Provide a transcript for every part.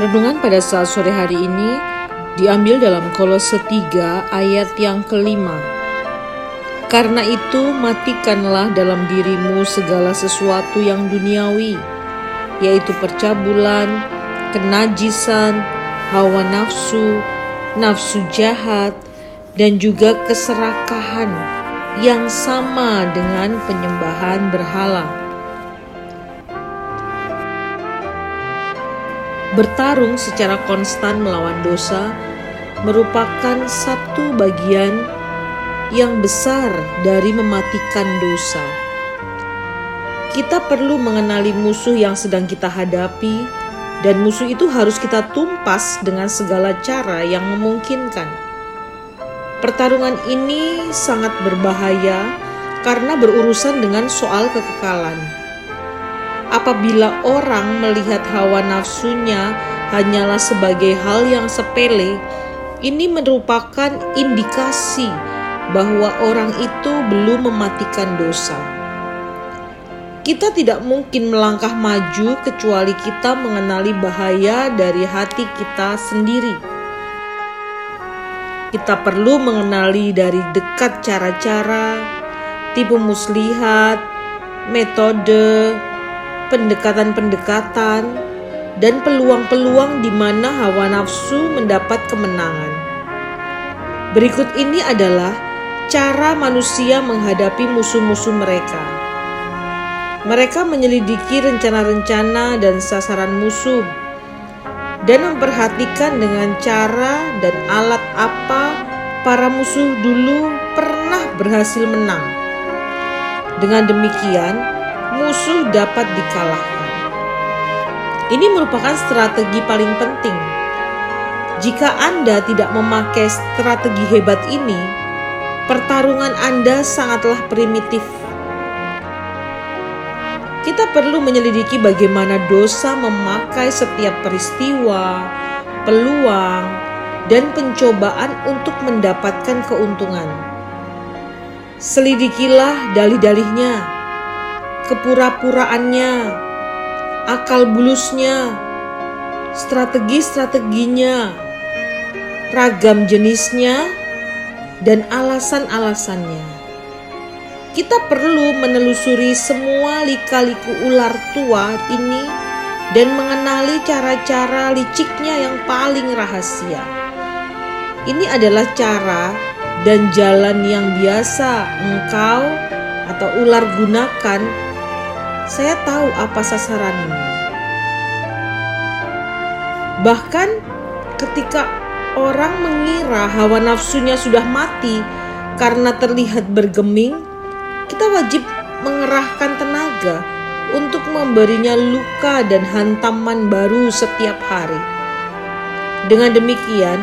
Renungan pada saat sore hari ini diambil dalam Kolose 3 ayat yang kelima. Karena itu matikanlah dalam dirimu segala sesuatu yang duniawi, yaitu percabulan, kenajisan, hawa nafsu, nafsu jahat, dan juga keserakahan yang sama dengan penyembahan berhala. Bertarung secara konstan melawan dosa merupakan satu bagian yang besar dari mematikan dosa. Kita perlu mengenali musuh yang sedang kita hadapi, dan musuh itu harus kita tumpas dengan segala cara yang memungkinkan. Pertarungan ini sangat berbahaya karena berurusan dengan soal kekekalan apabila orang melihat hawa nafsunya hanyalah sebagai hal yang sepele, ini merupakan indikasi bahwa orang itu belum mematikan dosa. Kita tidak mungkin melangkah maju kecuali kita mengenali bahaya dari hati kita sendiri. Kita perlu mengenali dari dekat cara-cara, tipe muslihat, metode, pendekatan-pendekatan, dan peluang-peluang di mana hawa nafsu mendapat kemenangan. Berikut ini adalah cara manusia menghadapi musuh-musuh mereka. Mereka menyelidiki rencana-rencana dan sasaran musuh dan memperhatikan dengan cara dan alat apa para musuh dulu pernah berhasil menang. Dengan demikian, musuh dapat dikalahkan. Ini merupakan strategi paling penting. Jika Anda tidak memakai strategi hebat ini, pertarungan Anda sangatlah primitif. Kita perlu menyelidiki bagaimana dosa memakai setiap peristiwa, peluang, dan pencobaan untuk mendapatkan keuntungan. Selidikilah dalih-dalihnya kepura-puraannya, akal bulusnya, strategi-strateginya, ragam jenisnya, dan alasan-alasannya. Kita perlu menelusuri semua lika-liku ular tua ini dan mengenali cara-cara liciknya yang paling rahasia. Ini adalah cara dan jalan yang biasa engkau atau ular gunakan saya tahu apa sasaranmu. Bahkan ketika orang mengira hawa nafsunya sudah mati karena terlihat bergeming, kita wajib mengerahkan tenaga untuk memberinya luka dan hantaman baru setiap hari. Dengan demikian,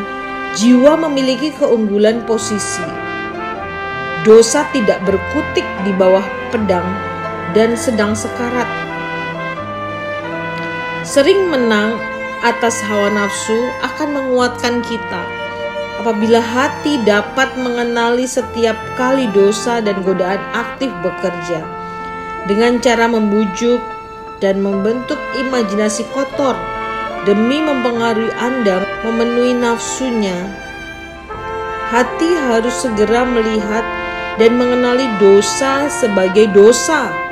jiwa memiliki keunggulan posisi. Dosa tidak berkutik di bawah pedang dan sedang sekarat. Sering menang atas hawa nafsu akan menguatkan kita apabila hati dapat mengenali setiap kali dosa dan godaan aktif bekerja dengan cara membujuk dan membentuk imajinasi kotor demi mempengaruhi Anda memenuhi nafsunya. Hati harus segera melihat dan mengenali dosa sebagai dosa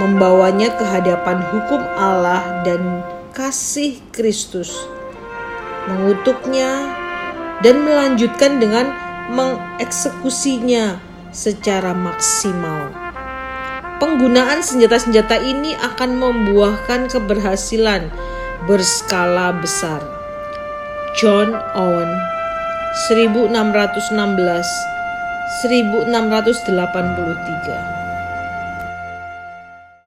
membawanya ke hadapan hukum Allah dan kasih Kristus, mengutuknya, dan melanjutkan dengan mengeksekusinya secara maksimal. Penggunaan senjata-senjata ini akan membuahkan keberhasilan berskala besar. John Owen 1616 1683